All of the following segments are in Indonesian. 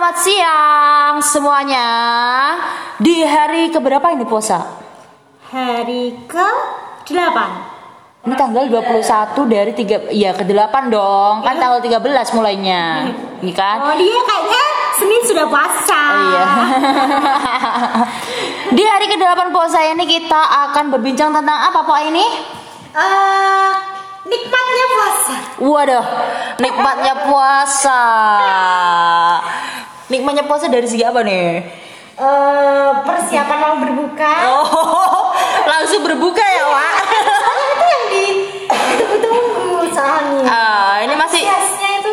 selamat siang semuanya. Di hari keberapa ini puasa? Hari ke 8 Ini tanggal 21 dari 3 ya ke 8 dong. Kan tanggal 13 mulainya. Iya kan? Oh dia kayaknya Senin sudah puasa Oh iya. Di hari ke-8 puasa ini kita akan berbincang tentang apa Pak ini? Eh, Nikmatnya puasa Waduh, nikmatnya puasa. Nikmatnya puasa dari segi apa nih? Eh, Persiapan mau berbuka Oh, langsung berbuka ya, Wak. Soalnya itu yang ditunggu-tunggu soalnya Ah, ini masih Biasanya itu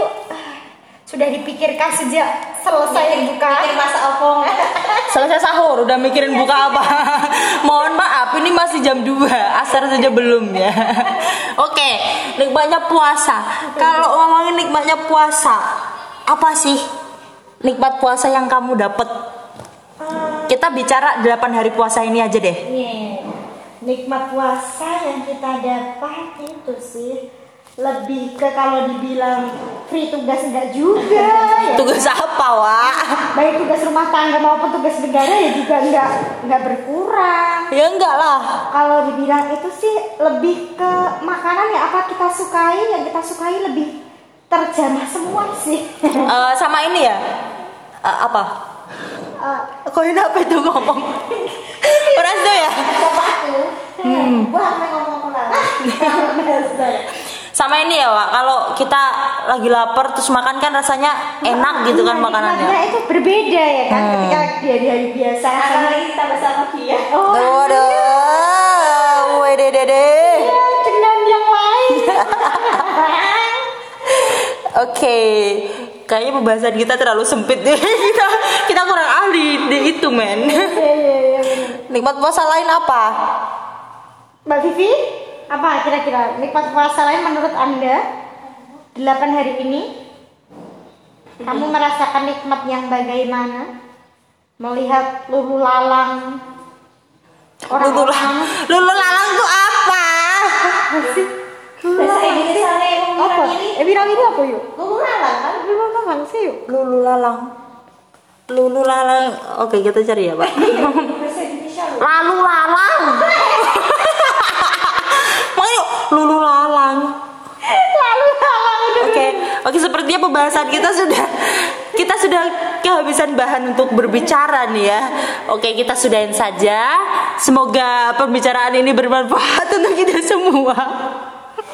sudah dipikirkan sejak selesai buka masa opong selesai sahur, udah mikirin buka apa. Mohon maaf, ini masih jam 2, asar saja belum ya. Oke, nikmatnya puasa. Kalau ngomongin nikmatnya puasa, apa sih nikmat puasa yang kamu dapat? Kita bicara 8 hari puasa ini aja deh. Nih, nikmat puasa yang kita dapat itu sih lebih ke kalau dibilang free tugas enggak juga ya. Tugas apa, Wak? Baik tugas rumah tangga maupun tugas negara ya juga enggak enggak berkurang. Ya enggak lah. Kalau dibilang itu sih lebih ke makanan ya apa kita sukai yang kita sukai lebih terjamah semua sih. Eh, sama ini ya. Eh, apa? Eh, Kok ini apa itu ngomong? Beras tuh ya? Hmm. Wah, apa yang ngomong ulang? Sama ini ya, Wak. Kalau kita lagi lapar terus makan kan rasanya enak gitu kan Iya, makanannya. nikmatnya itu berbeda ya kan Hmm. ketika dia di hari biasa apalagi kita bersama dia oh Waduh, wede dede. Oke, kayaknya pembahasan kita terlalu sempit deh. kita kita kurang ahli di itu men. Iya, iya, iya. Nikmat puasa lain apa? Mbak Vivi apa kira-kira nikmat puasa lain menurut anda 8 hari ini kamu merasakan nikmat yang bagaimana melihat lulu lalang Lulu, orang-orang lulu lalang tuh apa? Eh bilang ini apa yuk? Lulu lalang kan? Lulu lalang sih yuk. Lulu lalang. Lulu lalang. Oke, kita cari ya, Pak. Loh. Lalu lalang. Makanya lulu lalang. Lalu lalang udah. Oke, oke sepertinya pembahasan kita sudah kita sudah kehabisan bahan untuk berbicara nih ya. Oke, kita sudahin saja. Semoga pembicaraan ini bermanfaat untuk kita semua.